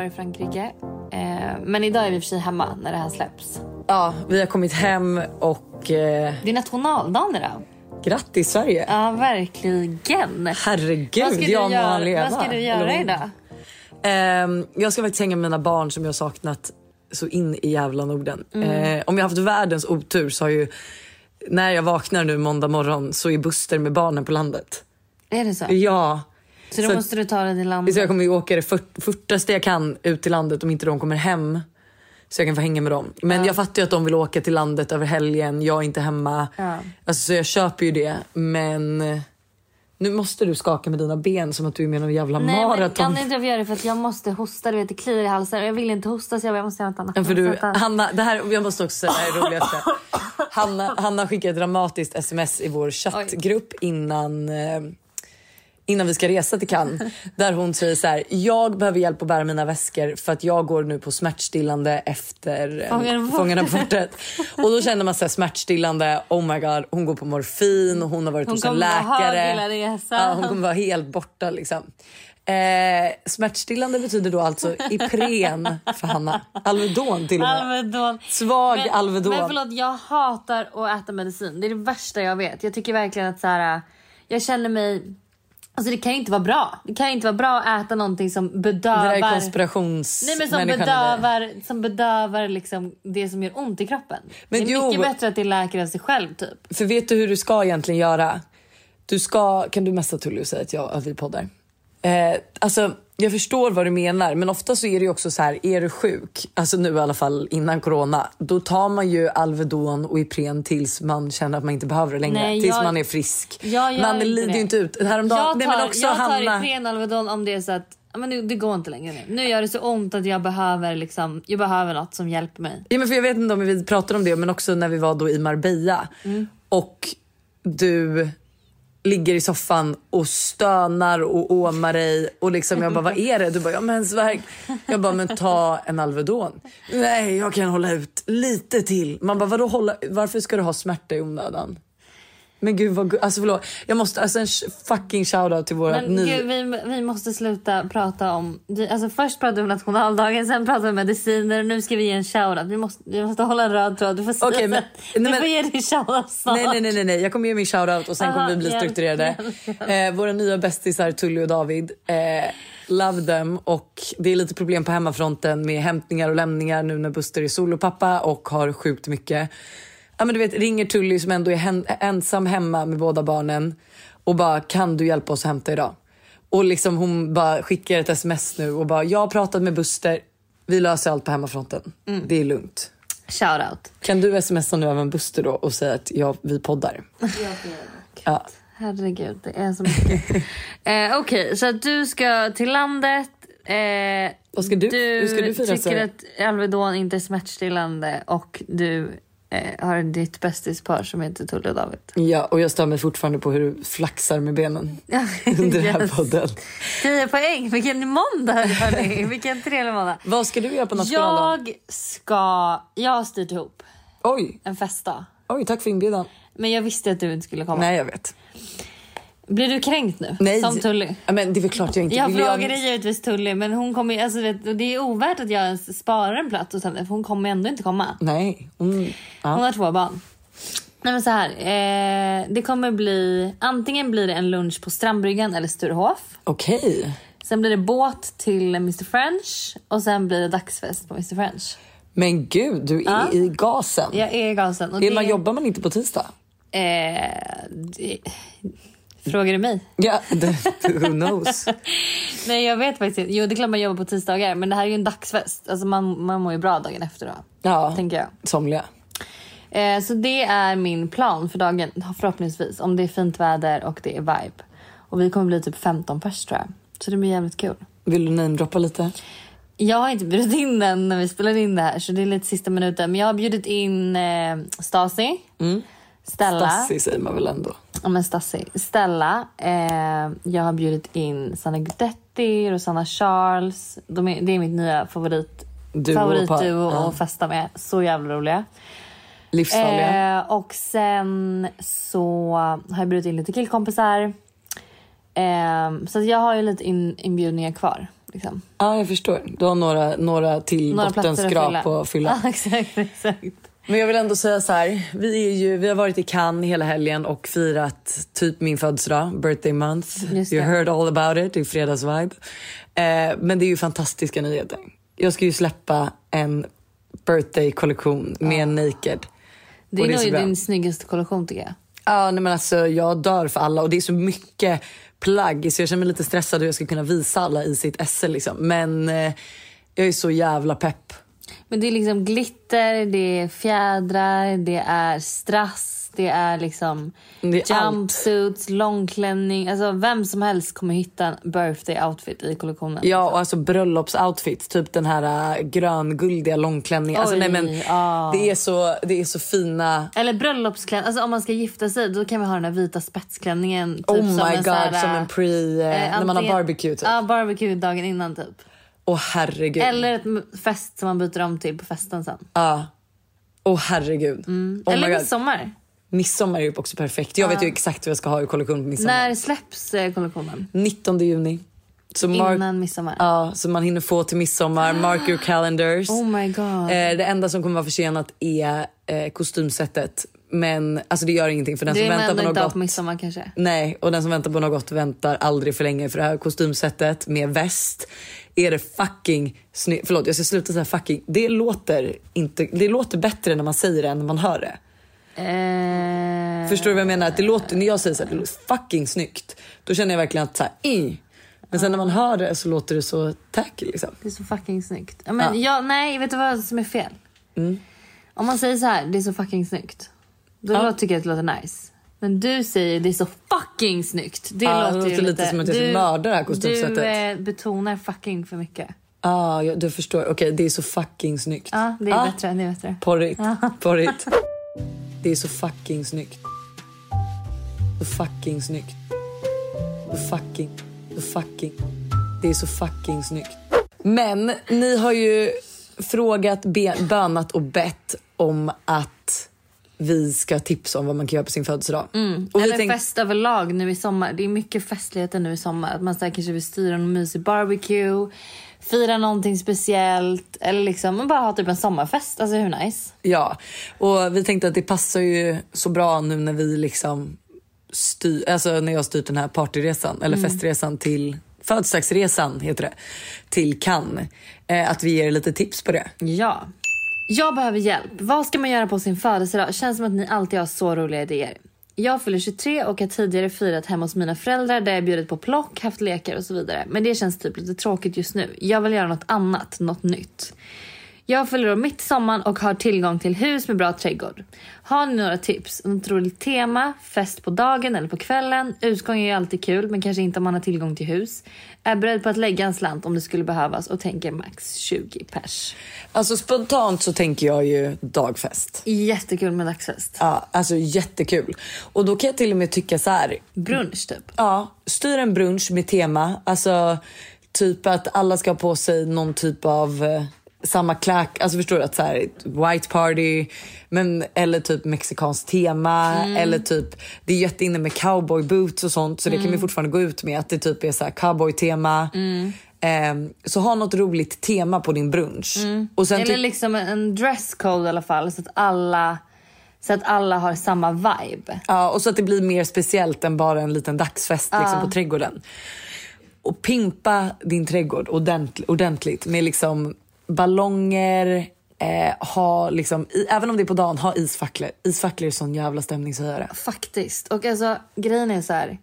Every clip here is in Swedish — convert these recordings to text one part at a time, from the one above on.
Kvar i Frankrike. Eh, men idag är vi för sig hemma när det här släpps. Ja, vi har kommit hem och eh, Det är nationaldagen idag. grattis Sverige. Ja, verkligen. Herregud, vad ska, du jag göra, leva. vad ska du göra Eller- idag? Ehm, jag ska faktiskt hänga med mina barn som jag har saknat så in i jävla Norden. Mm. Eh, om jag haft världens otur så har ju när jag vaknar nu måndag morgon så är Buster med barnen på landet. Är det så? Ja, Så då så- måste du ta dig till landet. så jag kommer ju åka det fort, fortaste jag kan ut till landet om inte de kommer hem. Så jag kan få hänga med dem. Men jag fattar ju att de vill åka till landet över helgen. Jag är inte hemma. Ja. Alltså, så jag köper ju det. Men nu måste du skaka med dina ben som att du är med någon jävla Nej, maraton. kan inte jag göra det för att jag måste hosta, du vet det kliar i halsen. Jag vill inte hosta så jag måste göra något annat. Ja, för du, Hanna, det här, jag måste också säga det här är det roligaste. Hanna, Hanna skickade ett dramatiskt sms i vår chattgrupp innan, eh, innan vi ska resa till Cannes. Där hon säger så här, jag behöver hjälp att bära mina väskor för att jag går nu på smärtstillande efter Fångarna på fortet." Fångarna på fortet. Och då känner man så här, smärtstillande, oh my god, hon går på morfin och hon har varit Hon hos en läkare. Ja, hon kommer vara helt borta liksom. Eh, smärtstillande betyder då alltså Ipren för Hanna. Alvedon till och med. Alvedon. Svag men, Alvedon. Men förlåt, jag hatar att äta medicin. Det är det värsta jag vet. Jag tycker verkligen att så här, jag känner mig... Alltså det kan ju inte vara bra. Det kan ju inte vara bra att äta någonting som det bedövar... där är konspirations... Nej men som bedövar, som bedövar liksom det som gör ont i kroppen. Men det är jo, mycket bättre att det är läkare av sig själv typ. För vet du hur du ska egentligen göra? Du ska... Kan du messa Tully och säga att, jag, att vi poddar? Eh, alltså, jag förstår vad du menar, men ofta så är det ju också så här, är du sjuk, alltså nu i alla fall innan corona, då tar man ju Alvedon och Ipren tills man känner att man inte behöver det längre. Nej, tills jag- man är frisk. Man lider ju inte ut. Häromdagen, Jag nej, tar, men också jag tar Hanna, Ipren Alvedon om det är så att men nu, det går inte längre nu. Nu gör det så ont att jag behöver, liksom, jag behöver något som hjälper mig. Ja, men för jag vet inte om vi pratade om det, men också när vi var då i Marbella Mm. och du ligger i soffan och stönar och åmar dig och liksom jag bara vad är det? Du bara jag har mensvärk. Jag bara men ta en Alvedon. Nej jag kan hålla ut lite till. Man bara vadå hålla, varför ska du ha smärta i onödan? Men gud vad alltså förlåt. Jag måste alltså en fucking shoutout till våra Men ny... gud, vi, vi måste sluta prata om... Alltså först pratade vi om nationaldagen, sen pratade vi om mediciner och nu ska vi ge en shoutout. Vi måste, vi måste hålla en röd tråd. Du får, Okej, men- du nej, men- får ge din shoutout snart. Nej, nej, nej, nej, nej. Jag kommer ge min shoutout och sen Aha, kommer vi bli hjälp, strukturerade. hjälp, Eh, våra nya bästisar Tully och David. Eh, love them. Och det är lite problem på hemmafronten med hämtningar och lämningar nu när Buster är solopappa och har sjukt mycket. Ja, men du vet, ringer Tully som ändå är hen- ensam hemma med båda barnen och bara kan du hjälpa oss att hämta idag? Och liksom hon bara skickar ett sms nu och bara jag har pratat med Buster. Vi löser allt på hemmafronten. Det är lugnt. Shoutout. Kan du smsa nu även Buster då och säga att ja, vi poddar? Ja. Herregud, det är så mycket. eh, Okej, så att du ska till landet. Eh, Vad ska du- hur ska du fira tycker Sverige? att Alvedon inte är smärtstillande och du eh, har ditt bästispar som heter Tully och David. ja, och jag stör mig fortfarande på hur du flaxar med benen under den här Yes. podden. 10 poäng, vilken måndag hörni. Vilken trevlig måndag. Vad ska du göra på nationaldagen? Jag ska, jag har styrt ihop Oj, en festdag. oj, tack för inbjudan. Men jag visste att du inte skulle komma. Nej, jag vet. Blir du kränkt nu? Nej. Som Tully? Ja, men det är väl klart jag inte Jag vill. frågade givetvis Tully men hon kommer alltså, vet, det är ovärt att jag ens sparar en plats hos henne för hon kommer ändå inte komma. Nej. Mm. Ja. Hon har två barn. Nej men så här, eh, det kommer bli, antingen blir det en lunch på Strandbryggan eller Sturehof. Okej. Sen blir det båt till Mr French och sen blir det dagsfest på Mr French. Men gud, du är Ja. i gasen. Jag är i gasen. Och Är det, man, jobbar man inte på tisdag? Eh, det, Frågar du mig? Ja, who knows? Nej jag vet faktiskt inte. Jo det är klart man jobbar på tisdagar men det här är ju en dagsfest. Alltså man, man mår ju bra dagen efter då. Ja, Tänker jag. somliga. Eh, så det är min plan för dagen förhoppningsvis. Om det är fint väder och det är vibe. Och vi kommer bli typ 15 pers tror jag. Så det blir jävligt kul. Vill du namedroppa lite? Jag har inte bjudit in den när vi spelar in det här så det är lite sista minuten. Men jag har bjudit in eh, Stasi. Stella. Stassi säger man väl ändå? Ja men Stasi. Stella. Eh, jag har bjudit in Sanna Guidetti, Rosanna Charles. De är, det är mitt nya favorit, Duo favoritduo par. Ja. att festa med. Så jävla roliga. Livsfarliga. Eh, och sen så har jag bjudit in lite killkompisar. Eh, så att jag har ju lite in, inbjudningar kvar. Liksom. Ja, jag förstår. Du har några, några till Några platser att bottenskrap fylla. att fylla. Ja, exakt, exakt. Men jag vill ändå säga så här. Vi, är ju, vi har varit i Cannes hela helgen och firat typ min födelsedag, birthday month. You det. heard all about it i fredagsvibe. Eh, men det är ju fantastiska nyheter. Jag ska ju släppa en birthday-kollektion med Naked. Det är så nog bra. din snyggaste kollektion tycker jag. Ja, nej men alltså jag dör för alla och det är så mycket plagg så jag känner mig lite stressad hur jag ska kunna visa alla i sitt esse liksom. Men eh, jag är så jävla pepp. Men det är liksom glitter, det är fjädrar, det är strass, det är liksom Det är allt. jumpsuits, långklänning. Alltså vem som helst kommer hitta en birthday outfit i kollektionen. Ja och alltså bröllopsoutfits, typ den här äh, grönguldiga långklänningen. Alltså, nej, men, ja. det, är så, det är så fina Eller bröllopsklänning. Alltså om man ska gifta sig då kan vi ha den här vita spetsklänningen. Typ Oh my god, här, som en pre... eh, när man har barbecue typ. Ja, barbecue dagen innan typ. Åh herregud. Eller ett fest som man byter om till på festen sen. Ja. Åh herregud. Oh my Eller midsommar. Midsommar är ju också perfekt. Jag vet ju exakt vad jag ska ha i kollektion på midsommar. När släpps eh, kollektionen? 19 juni. Så Innan midsommar. Ja, så man hinner få till midsommar. Mark your calendars. Oh my god. Eh, det enda som kommer vara försenat är eh, kostymsättet. Men alltså det gör ingenting för den som väntar på något gott. på midsommar kanske. Nej, och den som väntar på något gott väntar aldrig för länge. För det här kostymsättet med väst är det fucking snyggt. Förlåt, jag ska sluta säga fucking. Det låter, inte, det låter bättre när man säger det än när man hör det. Eh, Förstår du vad jag menar? Att det låter, när jag säger så här, det låter fucking snyggt. Då känner jag verkligen att så här, i. Men sen när man hör det så låter det så tacky liksom. Det är så fucking snyggt. Men ja. nej, vet du vad som är fel? Mm. Om man säger så här, det är så fucking snyggt. Då Ja. tycker jag att det låter nice. Men du säger det är så fucking snyggt. Det Ja, det låter, låter ju lite som att jag ska mörda det här kostymsättet. Du eh, betonar fucking för mycket. Ah, ja, du förstår. Okej, det är så fucking snyggt. Ja, det är Ah, bättre. Det är bättre. Porrigt. Porrigt. Det är så fucking snyggt. Så fucking snyggt. Så fucking, så fucking. Det är så fucking snyggt. Men ni har ju frågat, bönat och bett om att vi ska tipsa om vad man kan göra på sin födelsedag. Och Mm. Eller tänkte- fest överlag nu i sommar. Det är mycket festligheter nu i sommar. Att man så här, kanske vill styra en mysig barbecue, fira någonting speciellt eller liksom man bara ha typ en sommarfest. Alltså hur nice? Ja, och vi tänkte att det passar ju så bra nu när vi liksom styr, alltså när jag styrt den här partyresan eller festresan till födelsedagsresan heter det till Cannes. Eh, att vi ger lite tips på det. Ja. Jag behöver hjälp. Vad ska man göra på sin födelsedag? Känns som att ni alltid har så roliga idéer. Jag fyller 23 och har tidigare firat hemma hos mina föräldrar där jag bjudit på plock, haft lekar och så vidare. Men det känns typ lite tråkigt just nu. Jag vill göra något annat, något nytt. Jag fyller år mitt i sommaren och har tillgång till hus med bra trädgård. Har ni några tips? Något roligt tema? Fest på dagen eller på kvällen? Utgång är ju alltid kul men kanske inte om man har tillgång till hus. Är beredd på att lägga en slant om det skulle behövas och tänker max 20 pers. Alltså spontant så tänker jag ju dagfest. Jättekul med dagsfest. Ja, alltså jättekul. Och då kan jag till och med tycka så här. Brunch typ. Ja, styr en brunch med tema. Alltså typ att alla ska ha på sig någon typ av eh, samma klack. Alltså förstår du? Att så här, white party. Men, eller typ mexikanskt tema. Eller typ, det är jätteinne med cowboy boots och sånt. Så det kan vi fortfarande gå ut med. Att det typ är så här cowboy tema. Ehm, så ha något roligt tema på din brunch. Och sen Eller typ- liksom en dresscode i alla fall så att alla, så att alla har samma vibe. Ja, och så att det blir mer speciellt än bara en liten dagsfest liksom, på trädgården. Och pimpa din trädgård ordentligt, ordentligt med liksom ballonger, eh, ha liksom, i, även om det är på dagen, ha isfacklor. Isfacklor är sån jävla stämningshöjare. Faktiskt. Och alltså grejen är så här.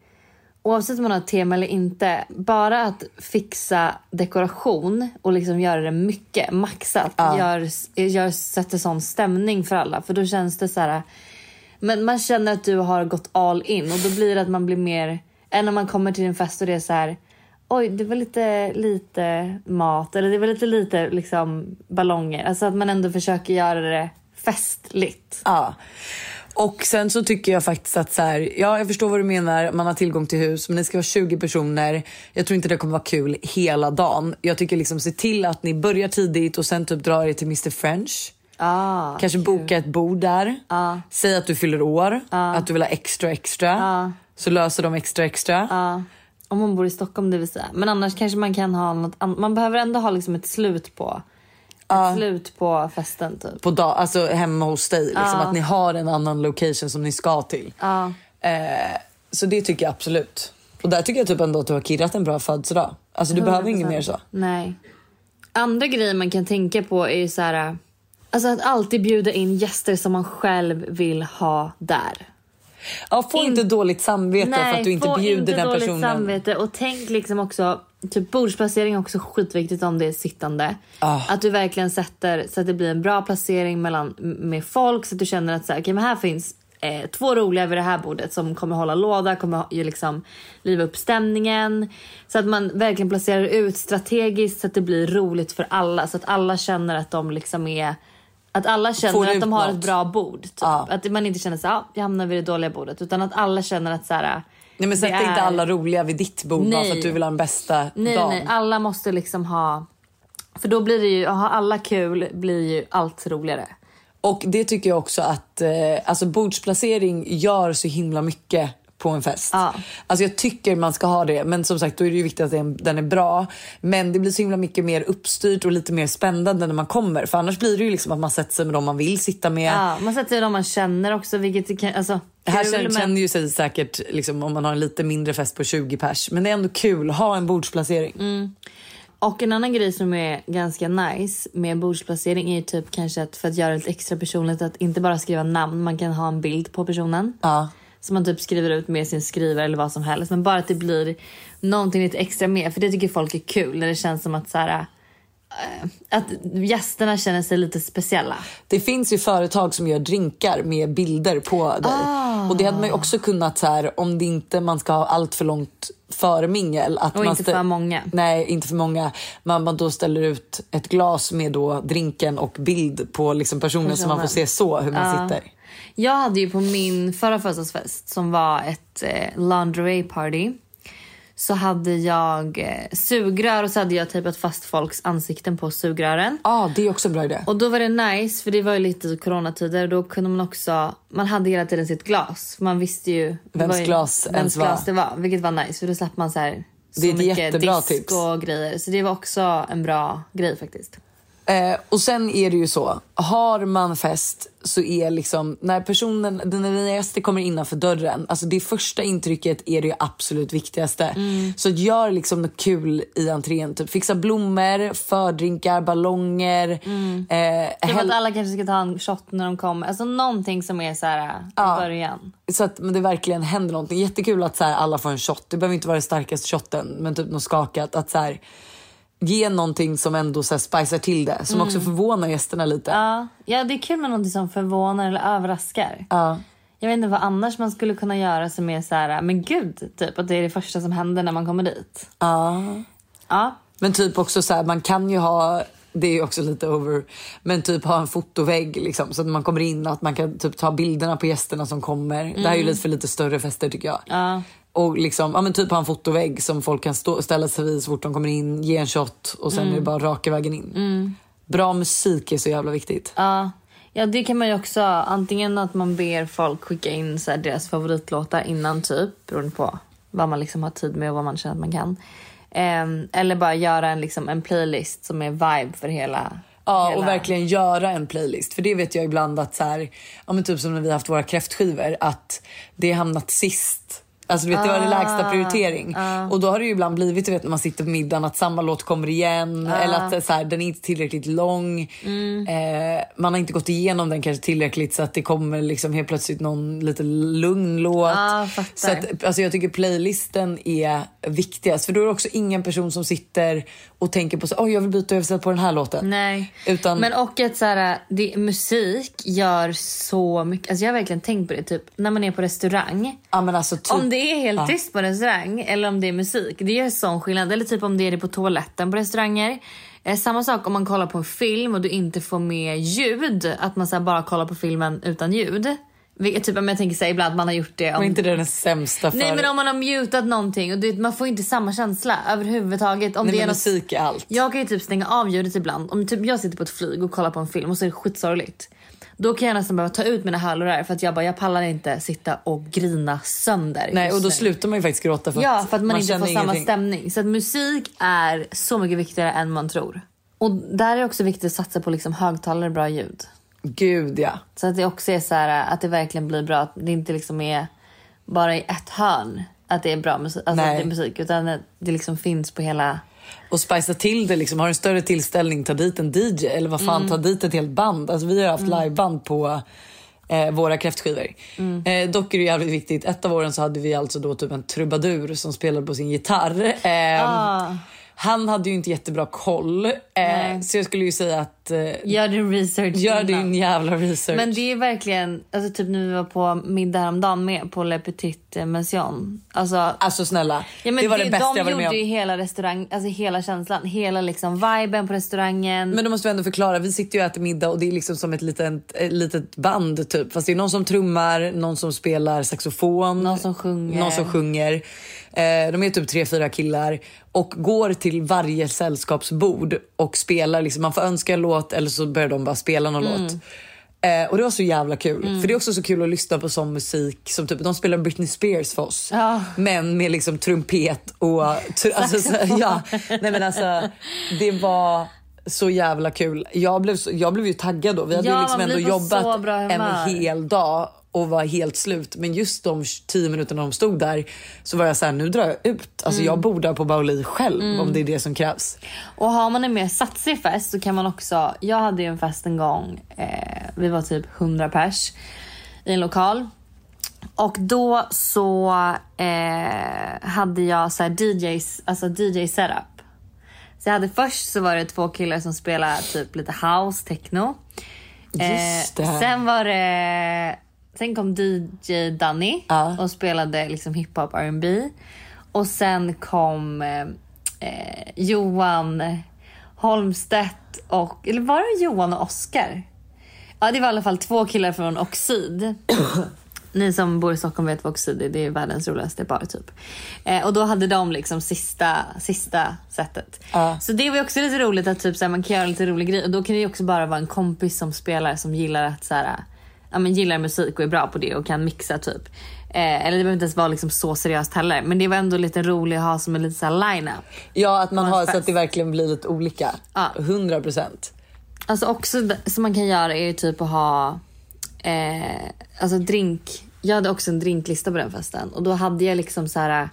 oavsett om man har ett tema eller inte, bara att fixa dekoration och liksom göra det mycket, maxat, gör, gör, sätter sån stämning för alla. För då känns det så här, men man känner att du har gått all in och då blir det att man blir mer, än när man kommer till en fest och det är så här, oj det var lite lite mat eller det var lite lite liksom ballonger. Alltså att man ändå försöker göra det festligt. Ja. Och sen så tycker jag faktiskt att så här, ja jag förstår vad du menar, man har tillgång till hus men det ska vara 20 personer. Jag tror inte det kommer vara kul hela dagen. Jag tycker liksom se till att ni börjar tidigt och sen typ drar er till Mr French. Ah, Kanske boka ett bord där. Ah. Säg att du fyller år, att du vill ha extra extra. Ah. Så löser de extra extra. Om man bor i Stockholm det vill säga. Men annars kanske man kan ha något annat. Man behöver ändå ha liksom ett slut på ett slut på festen typ. På dag, alltså hemma hos dig. Liksom, Att ni har en annan location som ni ska till. Eh, så det tycker jag absolut. Och där tycker jag typ ändå att du har kirrat en bra födelsedag. Alltså du behöver inget mer så. Nej. Andra grejer man kan tänka på är ju så här. Alltså att alltid bjuda in gäster som man själv vill ha där. Ja, få inte dåligt samvete för att du inte få bjuder inte den dåligt personen. samvete och tänk liksom också Typ bordsplacering är också skitviktigt om det är sittande. Ah. Att du verkligen sätter så att det blir en bra placering mellan, med folk så att du känner att så här, okay, men här finns eh, två roliga vid det här bordet som kommer hålla låda, kommer ju liksom liva upp stämningen. Så att man verkligen placerar ut strategiskt så att det blir roligt för alla. Så att alla känner att de liksom är att alla känner att de har något. ett bra bord. Typ. Ja. Att man inte känner så ja, jag hamnar vid det dåliga bordet. Utan att alla känner att så här, Nej men sätt det inte är- alla roliga vid ditt bord bara Nej. för att du vill ha den bästa Nej, dagen. nej, alla måste liksom ha... För då blir det ju, har alla kul blir ju allt roligare. Och det tycker jag också att eh, alltså bordsplacering gör så himla mycket på en fest. Ja. Alltså jag tycker man ska ha det men som sagt då är det ju viktigt att den, den är bra. Men det blir så himla mycket mer uppstyrt och lite mer spännande när man kommer. För annars blir det ju liksom att man sätter sig med dem man vill sitta med. Ja, man sätter sig dem man känner också vilket kan, alltså, Här känner, men- känner ju sig säkert liksom, om man har en lite mindre fest på 20 pers. Men det är ändå kul, ha en bordsplacering. Mm. Och en annan grej som är ganska nice med bordsplacering är ju typ kanske att för att göra det lite extra personligt att inte bara skriva namn, man kan ha en bild på personen. Ja. Som man typ skriver ut med sin skrivare eller vad som helst. Men bara att det blir någonting lite extra med. För det tycker folk är kul när det känns som att så här, eh, att gästerna känner sig lite speciella. Det finns ju företag som gör drinkar med bilder på dig. Ah. Och det hade man också kunnat så här, om det inte man ska ha allt för långt förmingel. Att Och man inte för många. Nej, inte för många. Man, man då ställer ut ett glas med då drinken och bild på liksom personen så man får Personen. se så hur man sitter. Jag hade ju på min förra födelsedagsfest som var ett eh, lingerie party så hade jag eh, sugrör och så hade jag tejpat fast folks ansikten på sugrören. Ja, ah, det är också en bra idé. Och då var det nice för det var ju lite coronatider. Då kunde man också, man hade hela tiden sitt glas. För Man visste ju Vems var ju, glas vems ens var. glas det var. Vilket var nice för då slapp man så här så Det är ett mycket jättebra disk tips. och grejer. Så det var också en bra grej faktiskt. Eh, och sen är det ju så, har man fest så är liksom, när personen, när dina gäster kommer innanför dörren, alltså det första intrycket är det absolut viktigaste. Mm. Så gör liksom något kul i entrén, typ fixa blommor, fördrinkar, ballonger. Eh, Typ att alla kanske ska ta en shot när de kommer. Alltså någonting som är så här i början. Så att men det verkligen händer någonting. Jättekul att så här, alla får en shot. Det behöver inte vara den starkaste shotten, men typ något skakat. Att så här, ge någonting som ändå så här, spicar till det. Som också förvånar gästerna lite. Mm. Ja. ja, det är kul med någonting som förvånar eller överraskar. Ja. Jag vet inte vad annars man skulle kunna göra som är så här, men gud, typ att det är det första som händer när man kommer dit. Ja. Ja, Men typ också så här, man kan ju ha, det är ju också lite over, men typ ha en fotovägg liksom, så att man kommer in att man kan typ ta bilderna på gästerna som kommer. Det här är ju lite för lite större fester tycker jag. ja, Och liksom, ja men typ ha en fotovägg som folk kan stå, ställa sig vid så fort de kommer in, ge en shot och sen är det bara raka vägen in. Bra musik är så jävla viktigt. ja. Ja, det kan man ju också. Antingen att man ber folk skicka in så här, deras favoritlåtar innan typ, beroende på vad man liksom har tid med och vad man känner att man kan. Ehm, eller bara göra en, liksom, en playlist som är vibe för hela... Ja, och verkligen göra en playlist. För det vet jag ibland att så här, ja men typ som när vi har haft våra kräftskivor, att det har hamnat sist Alltså du vet, det var det Ah, lägsta prioritering. Och då har det ju ibland blivit du vet, när man sitter på middagen att samma låt kommer igen. Ah. Eller att så här, den är inte tillräckligt lång. Mm. Eh, man har inte gått igenom den kanske tillräckligt så att det kommer liksom helt plötsligt någon lite lugn låt. Fattar. så att, alltså jag tycker playlisten är viktigast. För då är det också ingen person som sitter och tänker på så, oh, jag vill byta översätt på den här låten. Nej. Utan- Men och att så här, det, musik gör så mycket. Alltså jag har verkligen tänkt på det. Typ när man är på restaurang. Ja, men alltså, typ, Om det är helt Ja. tyst på restaurang eller om det är musik. Det gör sån skillnad. Eller typ om det är det på toaletten på restauranger. Eh, samma sak om man kollar på en film och du inte får med ljud. Att man så bara kollar på filmen utan ljud. Vilket, typ jag tänker säga ibland man har gjort det. Om, Och inte det den sämsta för... Nej men om man har mutat någonting och det, man får inte samma känsla överhuvudtaget. Om Nej, det är men något, musik är allt. jag kan ju typ stänga av ljudet ibland. Om typ jag sitter på ett flyg och kollar på en film och så är det skitsorgligt. Då kan jag nästan behöva ta ut mina hörlurar för att jag bara jag pallar inte sitta och grina sönder. Nej, och då slutar man ju faktiskt gråta för Ja, för att man, inte känner får samma ingenting. stämning. Så att musik är så mycket viktigare än man tror. Och där är det också viktigt att satsa på liksom högtalare bra ljud. Gud ja. Så att det också är så här att det verkligen blir bra. Att det inte liksom är bara i ett hörn att det är bra musik. Alltså att det är musik utan att det liksom finns på hela... Och spicea till det liksom. Har en större tillställning, ta dit en DJ. Eller vad fan, ta dit ett helt band. Alltså vi har haft liveband på eh, våra kräftskivor. Eh, dock är det jävligt viktigt. Ett av åren så hade vi alltså då typ en trubadur som spelade på sin gitarr. Eh, Han hade ju inte jättebra koll. Eh, så jag skulle ju säga att eh, Gör din research gör innan. din jävla research. Men det är verkligen, alltså typ när vi var på middag häromdagen med på Le Petit Mention. Alltså, Alltså snälla, ja, det var det, bästa de jag varit med gjorde om. ju hela restaurang, alltså hela känslan, hela liksom viben på restaurangen. Men då måste vi ändå förklara. Vi sitter ju och äter middag och det är liksom som ett litet, ett litet band typ. Fast det är någon som trummar, någon som spelar saxofon. Någon som sjunger. Någon som sjunger. Eh, de är typ tre, fyra killar och går till varje sällskapsbord och spelar. Liksom, man får önska en låt eller så börjar de bara spela någon Mm. låt. Eh, och det var så jävla kul. För det är också så kul att lyssna på sån musik som typ, de spelar Britney Spears för oss. Ja. Men med liksom trumpet och... Tr- alltså, så, ja, nej men alltså det var så jävla kul. Jag blev, så, jag blev ju taggad då. Vi hade Ja, ju liksom ändå jobbat en hel dag och var helt slut. Men just de 10 minuterna de stod där så var jag så här, nu drar jag ut. Alltså Mm. jag bor där på Baoli själv om det är det som krävs. Och har man en mer satsig fest så kan man också, jag hade ju en fest en gång, eh, vi var typ 100 pers i en lokal. Och då så eh, hade jag så här DJs, alltså DJ setup. Så jag hade först så var det två killar som spelade typ lite house, techno. Just det. Sen var det, sen kom DJ Danny Ja. och spelade liksom hiphop R&B. Och sen kom eh, eh, Johan Holmstedt och, eller var det Johan och Oscar? Ja det var i alla fall två killar från Oxid. Ni som bor i Stockholm vet vad Oxid är, det är världens roligaste bar typ. Eh, och då hade de liksom sista, sista sättet. Ja. Så det var också lite roligt att typ, så här, man kan göra lite rolig grej. Och då kan det ju också bara vara en kompis som spelar som gillar att så här, ja, men gillar musik och är bra på det och kan mixa typ. Eh, eller det behöver inte ens vara liksom så seriöst heller. Men det var ändå lite roligt att ha som en lite så här line-up. Ja, att man har så fest. att det verkligen blir lite olika. Ja. 100 procent. Alltså också som man kan göra är ju typ att ha eh, alltså drink. Jag hade också en drinklista på den festen och då hade jag liksom så här.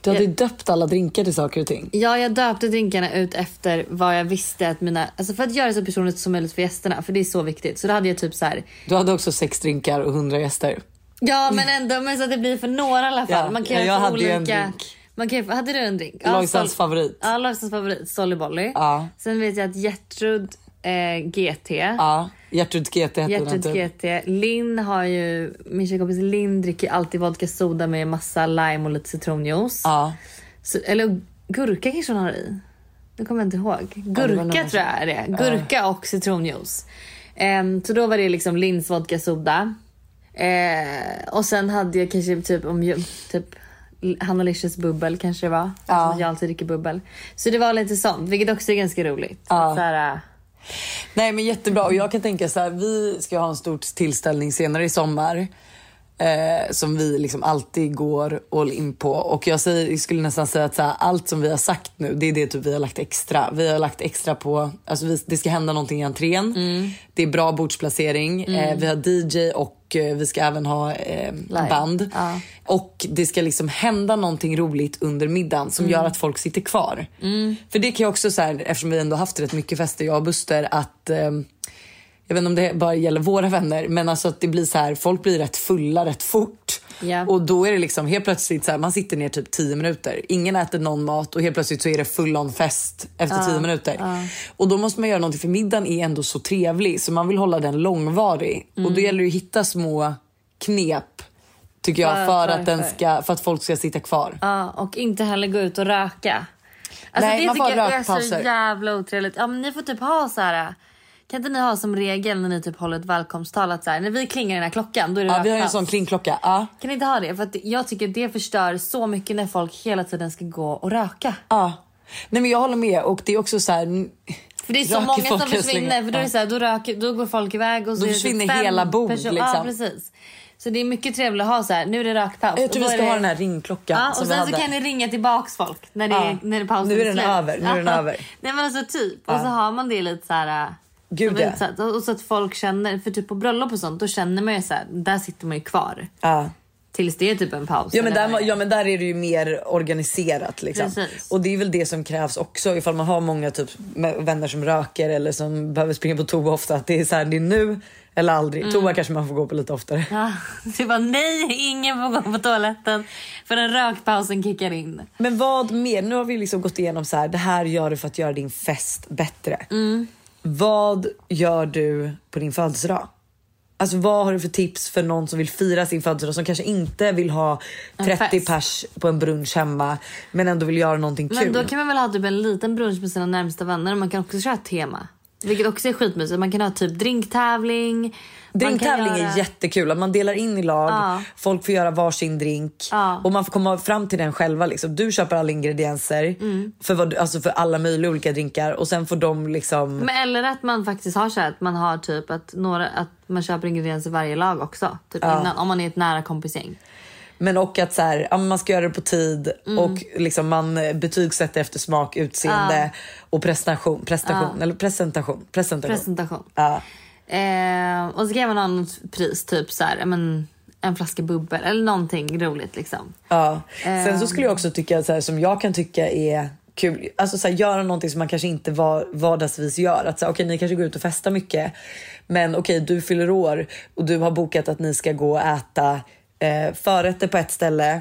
Du hade ju döpt alla drinkar till saker och ting. Ja, jag döpte drinkarna ut efter vad jag visste att mina, alltså för att göra det så personligt som möjligt för gästerna, för det är så viktigt. Så då hade jag typ så här. Du hade också sex drinkar och 100 gäster. Ja, men ändå men så att det blir för några i alla fall. Ja, man kan ja, jag hade ju en olika. drink. Man kan, hade du en drink? Lojsans Sol- favorit. Ja, Lojsans favorit, Solly Bolly. Ja. Sen vet jag att Gertrud eh, GT. Ja, Gertrud GT hette den typ. GT. Linn har ju, min tjejkompis Linn dricker alltid vodka soda med massa lime och lite citronjuice. Ja. Så, eller gurka kanske hon har i. Nu kommer jag inte ihåg. Gurka nog- tror jag är det. Gurka och citronjuice. Ehm, så då var det liksom Linns vodka soda. Eh, och sen hade jag kanske typ om typ Hanna Licious bubbel kanske det var. Ja. Jag alltid dricker bubbel. Så det var lite sånt, vilket också är ganska roligt. Ja. Så här, äh, Nej men jättebra och jag kan tänka så här, vi ska ha en stor tillställning senare i sommar. Eh, som vi liksom alltid går all in på. Och jag, säger, jag skulle nästan säga att här, allt som vi har sagt nu, det är det typ vi har lagt extra. Vi har lagt extra på, alltså vi, det ska hända någonting i entrén. Det är bra bordsplacering. Eh, vi har DJ och eh, vi ska även ha eh, band. Ja. Och det ska liksom hända någonting roligt under middagen som Mm. gör att folk sitter kvar. För det kan jag också så här, eftersom vi ändå haft rätt mycket fester jag och Buster att eh, jag vet inte om det bara gäller våra vänner men alltså att det blir så här, folk blir rätt fulla rätt fort. Ja. Och då är det liksom helt plötsligt så här, man sitter ner typ 10 minuter. Ingen äter någon mat och helt plötsligt så är det full on fest efter 10 minuter. Och då måste man göra någonting för middagen är ändå så trevlig så man vill hålla den långvarig. Och Mm. då gäller det att hitta små knep tycker jag För- för, för- att, den ska, för att folk ska sitta kvar. Ja, och inte heller gå ut och röka. Alltså Nej, det man får ha jag är så rökpauser. jävla otrevligt. Ja, men ni får typ ha så här. Kan inte ni ha som regel när ni typ håller ett välkomsttal att så här, när vi klingar den här klockan då är det Ja, vi har ju en sån klingklocka. Ja. Kan ni inte ha det? För att jag tycker det förstör så mycket när folk hela tiden ska gå och röka. Ja. Nej men jag håller med och det är också så här. För det är så Röker många folk som än så försvinner. För då, är det så här, då, röker, då går folk iväg och så Då är det typ försvinner fem hela bord, person- liksom. Ja precis. Så det är mycket trevligt att ha så här. nu är det rökpaus. Jag tror Och vi då ska är ha det- den här ringklockan Ja, och vi sen så hade. kan ni ringa tillbaks folk när det, Ja. är, när det pausen Nu är den slut. över, nu är den över. Nej men alltså typ. Och så har man det lite så här. äh, Gud, ja. utsatt. och, och så att folk känner, för typ på bröllop och sånt då känner man ju så här, där sitter man ju kvar. Ja. Tills det är typ en paus. Ja men, där, ja men där är det ju mer organiserat liksom. Precis. Och det är väl det som krävs också ifall man har många typ vänner som röker eller som behöver springa på toa ofta. Att det är så här, det är nu eller aldrig. Mm. Toa kanske man får gå på lite oftare. Ja, det var nej, ingen får gå på toaletten för den rökpausen kickar in. Men vad mer? Nu har vi liksom gått igenom så här. Det här gör du för att göra din fest bättre. Mm. Vad gör du på din födelsedag? Alltså vad har du för tips för någon som vill fira sin födelsedag som kanske inte vill ha 30 fest. pers på en brunch hemma men ändå vill göra någonting Men kul? då kan man väl ha typ en liten brunch med sina närmsta vänner och man kan också köra ett tema. Vilket också är skitmysigt. Man kan ha typ drinktävling. Drinktävling göra- är jättekul. Man delar in i lag, Ja. folk får göra varsin drink Ja. och man får komma fram till den själva. Liksom. Du köper alla ingredienser Mm. för, vad, alltså för alla möjliga olika drinkar och sen får de liksom... Men eller att man faktiskt har så här att man har typ att, några, att man köper ingredienser i varje lag också. Typ innan, om man är ett nära kompisgäng. Men och att så här, ja, man ska göra det på tid Mm. och liksom man eh, betygsätter efter smak, utseende och prestation. prestation Eller presentation. Presentation. Presentation. ja. Eh, och så kan man ha något pris, typ så här, men, en flaska bubbel eller någonting roligt liksom. Ja. Sen så skulle jag också tycka, så här, som jag kan tycka är kul, alltså så här, göra någonting som man kanske inte var, vardagsvis gör. Att så här, okej, ni kanske går ut och festar mycket, men okej, du fyller år och du har bokat att ni ska gå och äta eh, förrätter på ett ställe,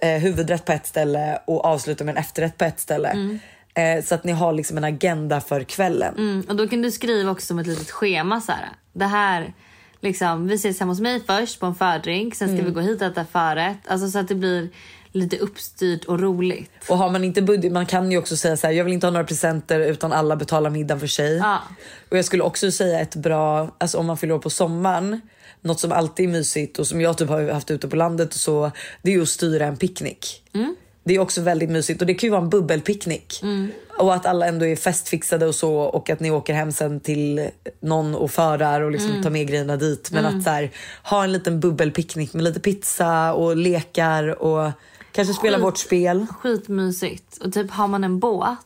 eh, huvudrätt på ett ställe och avsluta med en efterrätt på ett ställe. Eh, så att ni har liksom en agenda för kvällen. Mm, och då kan du skriva också som ett litet schema så här. Det här, liksom, vi ses hemma hos mig först på en fördrink, sen ska Mm. vi gå hit och äta förrätt. Alltså så att det blir lite uppstyrt och roligt. Och har man inte budget, man kan ju också säga så här, jag vill inte ha några presenter utan alla betalar middagen för sig. Ja. Och jag skulle också säga ett bra, alltså om man fyller år på sommaren, något som alltid är mysigt och som jag typ har haft ute på landet och så, det är ju att styra en picknick. Det är också väldigt mysigt och det kan ju vara en bubbelpicknick. Och att alla ändå är festfixade och så och att ni åker hem sen till någon och förar och liksom tar med grejerna dit. Men att så här, ha en liten bubbelpicknick med lite pizza och lekar och kanske spela Skit. vårt spel. Skitmysigt. Och typ har man en båt,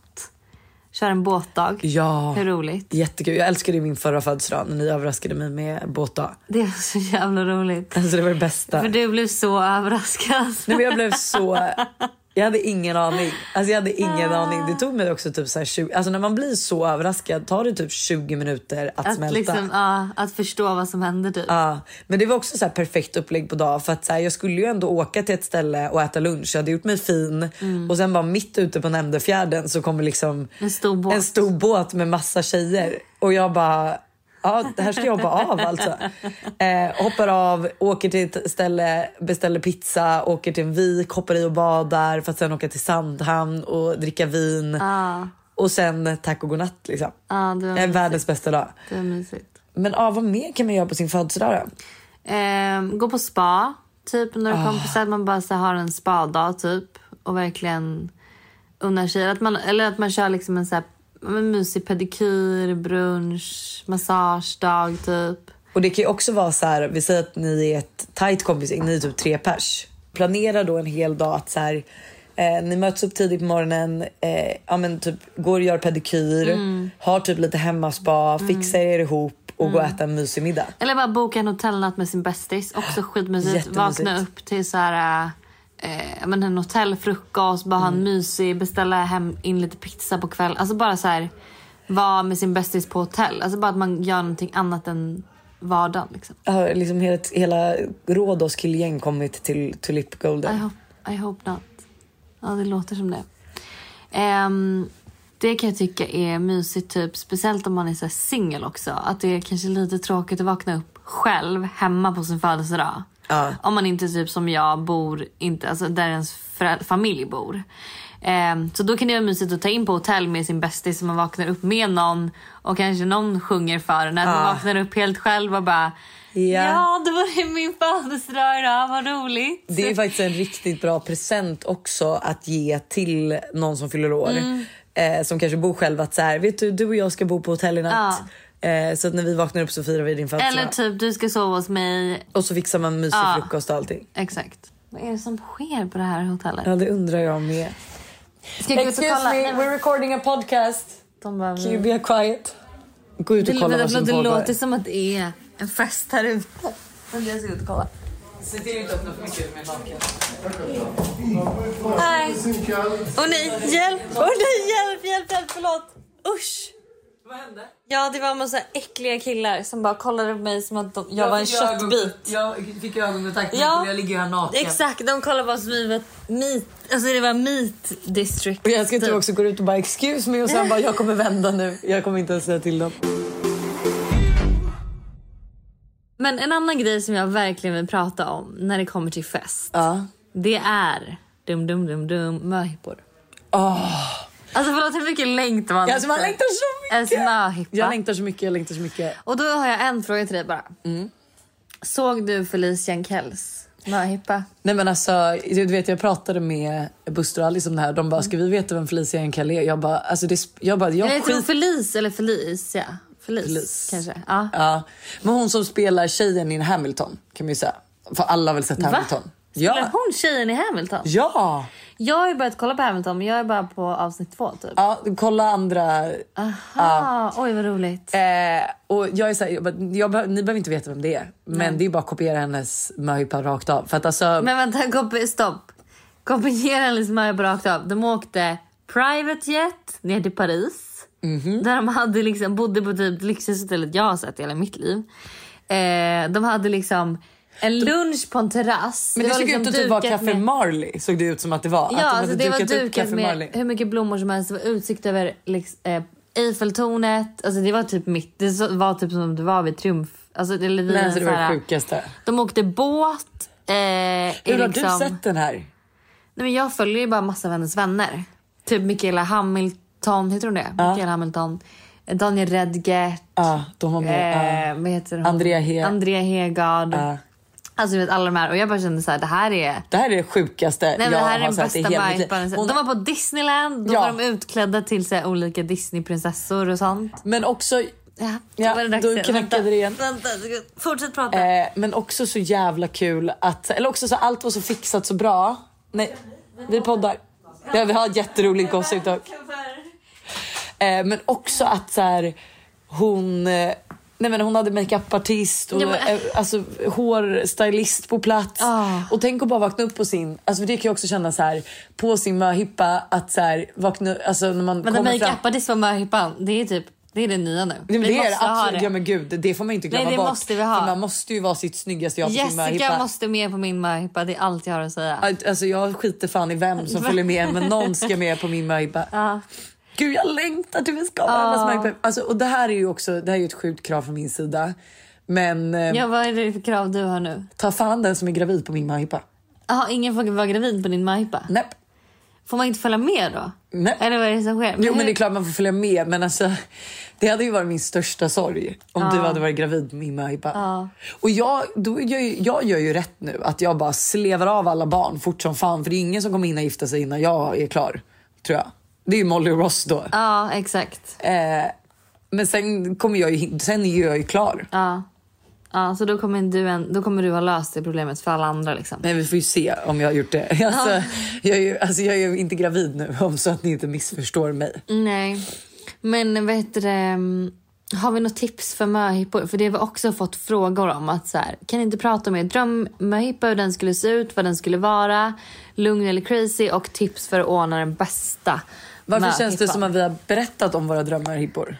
kör en båtdag. Ja, Hur roligt. jättekul. Jag älskade min förra födelsedag när ni överraskade mig med båtdag. Det är så jävla roligt. Alltså det var det bästa. För du blev så överraskad. Nej, men jag blev så... Jag hade ingen aning. Alltså jag hade ingen Ah. aning. Det tog mig också typ så här 20... Alltså när man blir så överraskad tar det typ 20 minuter att, Att, smälta. liksom, ja, att förstå vad som händer typ. Ja, men det var också så här perfekt upplägg på dag för att så här, jag skulle ju ändå åka till ett ställe och äta lunch. Jag hade gjort mig fin och sen bara mitt ute på Nämndefjärden så kommer liksom Mm. En stor båt. en stor båt med massa tjejer och jag bara Ja, det här ska jag hoppa av alltså. Eh, hoppar av, åker till ett ställe, beställer pizza, åker till en vik, hoppar i och badar för att sen åka till Sandhamn och dricka vin. Ja, Och sen tack och godnatt liksom. ja, det var Eh, världens bästa dag. Det var mysigt. Men ah, vad mer kan man göra på sin födelsedag då? Ehm, gå på spa, typ med Ah. några kompisar. Att man bara så har en spadag typ. Och verkligen unnar sig. Att man, eller att man kör liksom en så här, en mysig pedikyr, brunch, massagedag typ. Och det kan ju också vara så här, vi säger att ni är ett tight kompisgäng, ni är typ tre pers. Planera då en hel dag att så här, eh, ni möts upp tidigt på morgonen, eh, ja men typ går och gör pedikyr, har typ lite hemmaspa, fixar er ihop och gå och äta en mysig middag. Eller bara boka en hotellnatt med sin bästis. Också skitmysigt. Vakna upp till så här, eh, men en hotellfrukost, bara ha Mm. en mysig, beställa hem in lite pizza på kväll. Alltså bara så här, vara med sin bästis på hotell. Alltså bara att man gör någonting annat än vardagen. Liksom. Har liksom hela, hela Rhodos killgäng kommit till Tulip I, Golden? hope, I hope not. Ja, det låter som det. Ehm, det kan jag tycka är mysigt, typ, speciellt om man är singel också. Att det är kanske lite tråkigt att vakna upp själv hemma på sin födelsedag. Ja. Om man inte typ som jag bor inte, alltså där ens familj bor. Ehm, så då kan det vara mysigt att ta in på hotell med sin bästis så man vaknar upp med någon och kanske någon sjunger för en. Att man vaknar upp helt själv och bara Ja. ja, då var det min födelsedag idag, vad roligt. Det är faktiskt en riktigt bra present också att ge till någon som fyller år. Mm. Eh, som kanske bor själv att så här, vet du, du och jag ska bo på hotell i natt. Eh, så att när vi vaknar upp så firar vi din födelsedag. Eller typ du ska sova hos mig. Och så fixar man mysig Ja. frukost och allting. Exakt. Vad är det som sker på det här hotellet? Ja det undrar jag med. Ska kolla? Nej, men recording a podcast. De bara, Can you be quiet? Gå ut och det, kolla det, vad som det pågår. låter som att det är en fest här ute. Men jag ska ut och kolla. Se till att inte öppna för mycket med naken. Nej. Åh nej, hjälp! Åh nej, hjälp, hjälp, hjälp, förlåt. Usch! Vad hände? Ja, det var en massa äckliga killar som bara kollade på mig som att de, jag, var en köttbit. Jag fick ögonkontakt med Ja. ja. jag ligger ju här naken. Exakt, de kollade bara som vi var meat, alltså det var meat district. Och jag ska inte typ. också gå ut och bara excuse me och sen bara jag kommer vända nu. Jag kommer inte ens säga till dem. Men en annan grej som jag verkligen vill prata om när det kommer till fest. Ja. Det är dum dum dum dum möhippor. Alltså förlåt hur mycket längtar man Alltså man längtar så en mycket. möhippa? Jag längtar så mycket, jag längtar så mycket. Och då har jag en fråga till dig bara. Mm. Såg du Felicia Jankells möhippa? Nej men alltså, du vet jag pratade med Buster och Alice om det här. De bara, ska vi veta vem Felicia Enkell är? Jag bara, alltså det, jag bara, jag Eller jag tror skit... Felice eller Felicia. Felice, Felice. kanske. Ja. Ja, men hon som spelar tjejen i Hamilton kan man ju säga. För alla har väl sett Hamilton? Spelar Ja. hon tjejen i Hamilton? Ja! Jag har ju börjat kolla på Hamilton men jag är bara på avsnitt två typ. Ja, kolla andra. Ah, oj vad roligt. Eh, och jag är så här, jag, jag, behöver- ni behöver inte veta vem det är. Men det är bara att kopiera hennes möhippa rakt av. För att alltså, Men vänta, kopi, stopp. Kopiera hennes möhippa rakt av. De åkte private jet ner till Paris. Mhm. Där de hade liksom, bodde på typ lyxigaste hotellet jag har sett i hela mitt liv. Eh, de hade liksom en lunch på en terrass. men det, var såg liksom ut att typ vara Café med- Marley. Såg det ut som att det var. att Ja, de alltså det var dukat med Marley. hur mycket blommor som helst. Det var utsikt över liksom, eh, Eiffeltornet. Alltså det var typ mitt. Det var typ som det var vid Triumf. Alltså, vid Nej, alltså, det var det sjukaste. De åkte båt. Eh, Hur har liksom, du sett den här? Nej, men jag följer ju bara massa av hennes vänner. Typ Michaela Hamilton, heter hon det? Michaela Hamilton. Daniel Redgert. Ja, de var med. Eh, vad heter hon? Andrea He- Andrea Hegard. Ja. Alltså vet alla de här. Och jag bara kände så här, det här är... Det här är det sjukaste Nej, men jag det här är har den sett i hela mitt liv. Hon- De var på Disneyland, då Ja. var de utklädda till så här, olika Disneyprinsessor och sånt. Men också, Ja, Ja, då var det dags då igen. knackade Vänta, det igen. Vänta, fortsätt prata. eh, men också så jävla kul att, eller också så allt var så fixat så bra. Nej, vi poddar. Ja, vi har ett jätteroligt gossip dock. Eh, men också att så här, hon, eh, nej men hon hade makeupartist och Ja, men- eh, alltså, hårstylist på plats. Ah. Och tänk att bara vakna upp på sin, alltså det kan jag också känna så här på sin möhippa att så här, vakna, alltså när man Men kommer fram. makeupartist var möhippan. Det är typ, det är det nya nu. Men det är det måste ha absolut. Ja men gud, det får man inte glömma Nej, det bort. måste vi ha. För man måste ju vara sitt snyggaste jag på sin Jessica möhippa. måste med på min möhippa, det är allt jag har att säga. Alltså jag skiter fan i vem som följer med men någon ska med på min möhippa. Ja. Gud jag längtar till vi ska allas möhippa. Alltså, och det här är ju också det här är ett sjukt krav från min sida. Men eh, Ja, vad är det för krav du har nu? ta fan den som är gravid på min möhippa. Jaha, ingen får vara gravid på din möhippa? Nej. Får man inte följa med då? Nej. Eller vad är det som sker? Jo men hur- det är klart man får följa med men alltså det hade ju varit min största sorg om du hade varit gravid på min möhippa. Ja. Och jag, då gör ju, jag gör ju rätt nu att jag bara slevar av alla barn fort som fan för det är ingen som kommer hinna gifta sig innan jag är klar. Tror jag. Det är ju Molly Ross då. Ja, exakt. Eh, men sen kommer jag ju, sen är jag ju klar. Ja. Ja, så då kommer, du en, då kommer du ha löst det problemet för alla andra liksom. Men vi får ju se om jag har gjort det. Alltså, jag, är ju, alltså, jag är ju inte gravid nu om så att ni inte missförstår mig. Nej. Men heter det? mm, Har vi något tips för möhippor? För det har vi också fått frågor om. att så här, Kan ni inte prata om er drömmöhippa, hur den skulle se ut, vad den skulle vara, lugn eller crazy och tips för att ordna den bästa Varför känns det som att vi har berättat om våra drömmar hippor?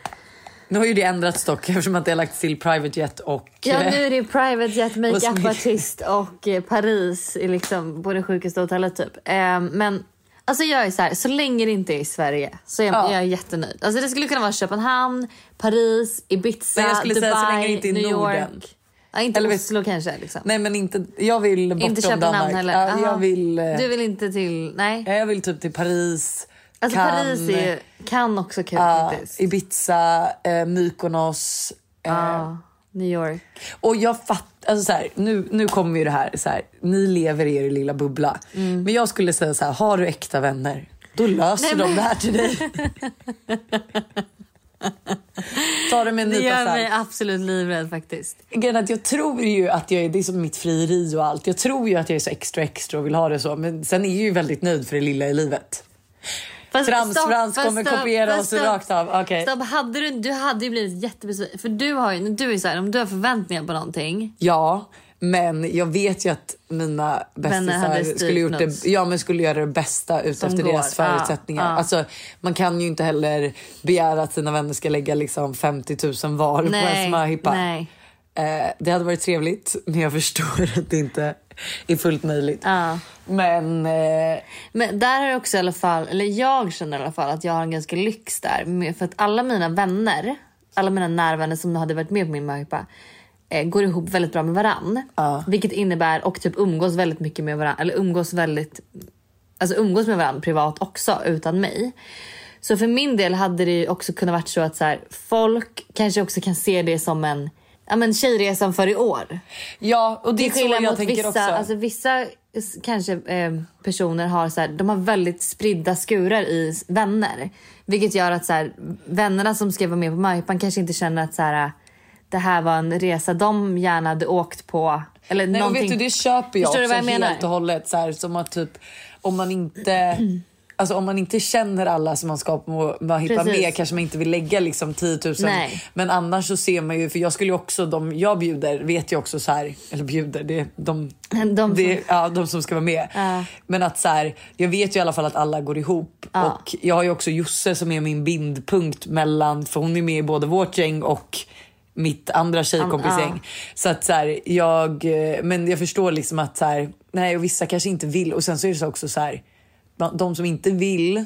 Nu har ju det ändrats dock eftersom att det har lagts till private jet och... Ja, nu är det private jet, makeup-artist och eh, Paris liksom på det sjukaste hotellet typ. Eh, men alltså jag är så här, så länge det inte är i Sverige så är Ja. jag är jättenöjd. Alltså det skulle kunna vara Köpenhamn, Paris, Ibiza, Men jag skulle Dubai, säga så länge det inte är New Norden. York. Ja, inte Eller Oslo kanske liksom. Nej men inte, jag vill bortom inte Köpenhamn Danmark. heller. Ja, jag, vill, eh, Du vill inte till, nej. ja, jag vill typ till Paris, Alltså Cannes, Paris är ju, kan också kul faktiskt. Ibiza, eh, Mykonos. Eh, Ja, New York. Och jag fattar, alltså så här, nu, nu kommer ju det här, så här, ni lever i er lilla bubbla. Mm. Men jag skulle säga så här, har du äkta vänner, då löser de det här till dig. Ta det med en Det nypa gör salt. mig absolut livrädd faktiskt. Grejen jag tror ju att jag är, det är som mitt frieri och allt. Jag tror ju att jag är så extra extra och vill ha det så. Men sen är jag ju väldigt nöjd för det lilla i livet. Fast Frans stopp, Frans fast kommer stopp, kopiera oss stopp. rakt av. Okej. Stopp, hade du, du hade ju blivit jättebesviken. För du har ju, du är så här, om du har förväntningar på någonting. Ja, men jag vet ju att mina bästisar skulle, gjort det, ja, men skulle göra det bästa ut Som efter går. deras Ja, förutsättningar. ja. Alltså, man kan ju inte heller begära att sina vänner ska lägga liksom 50 000 var på Nej, en smörhippa. nej. Eh, det hade varit trevligt, men jag förstår att det inte är fullt möjligt. Ja. Men eh, Men där är det också i alla fall, eller jag känner i alla fall att jag har en ganska lyx där. För att alla mina vänner, alla mina närvänner som hade varit med på min möhippa eh, går ihop väldigt bra med varann. Ja. Vilket innebär, och typ umgås väldigt mycket med varann. Eller umgås väldigt, alltså umgås med varann privat också utan mig. Så för min del hade det ju också kunnat varit så att så här, folk kanske också kan se det som en ja, men tjejresan för i år. ja, och det är så jag tänker vissa, också. alltså vissa kanske eh, personer har så här, de har väldigt spridda skurar i vänner. Vilket gör att så här, vännerna som ska vara med på möhippan kanske inte känner att så här, det här var en resa de gärna hade åkt på. Eller Nej, någonting. vet du, det köper jag Förstår du också vad jag menar? helt och hållet. Så här, som att typ, om man inte... Alltså om man inte känner alla som man ska på möhippa Precis. med kanske man inte vill lägga liksom 10 000. Nej. Men annars så ser man ju, för jag skulle ju också, de jag bjuder vet jag också så här, eller bjuder, det är de, De det, som- ja, de som ska vara med. Ja. Men att så här, jag vet ju i alla fall att alla går ihop. Ja. Och jag har ju också Josse som är min bindpunkt mellan, för hon är med i både vårt gäng och mitt andra tjejkompisgäng. Så att så här, jag, men jag förstår liksom att så här, nej och vissa kanske inte vill. Och sen så är det så också så här, de- som inte vill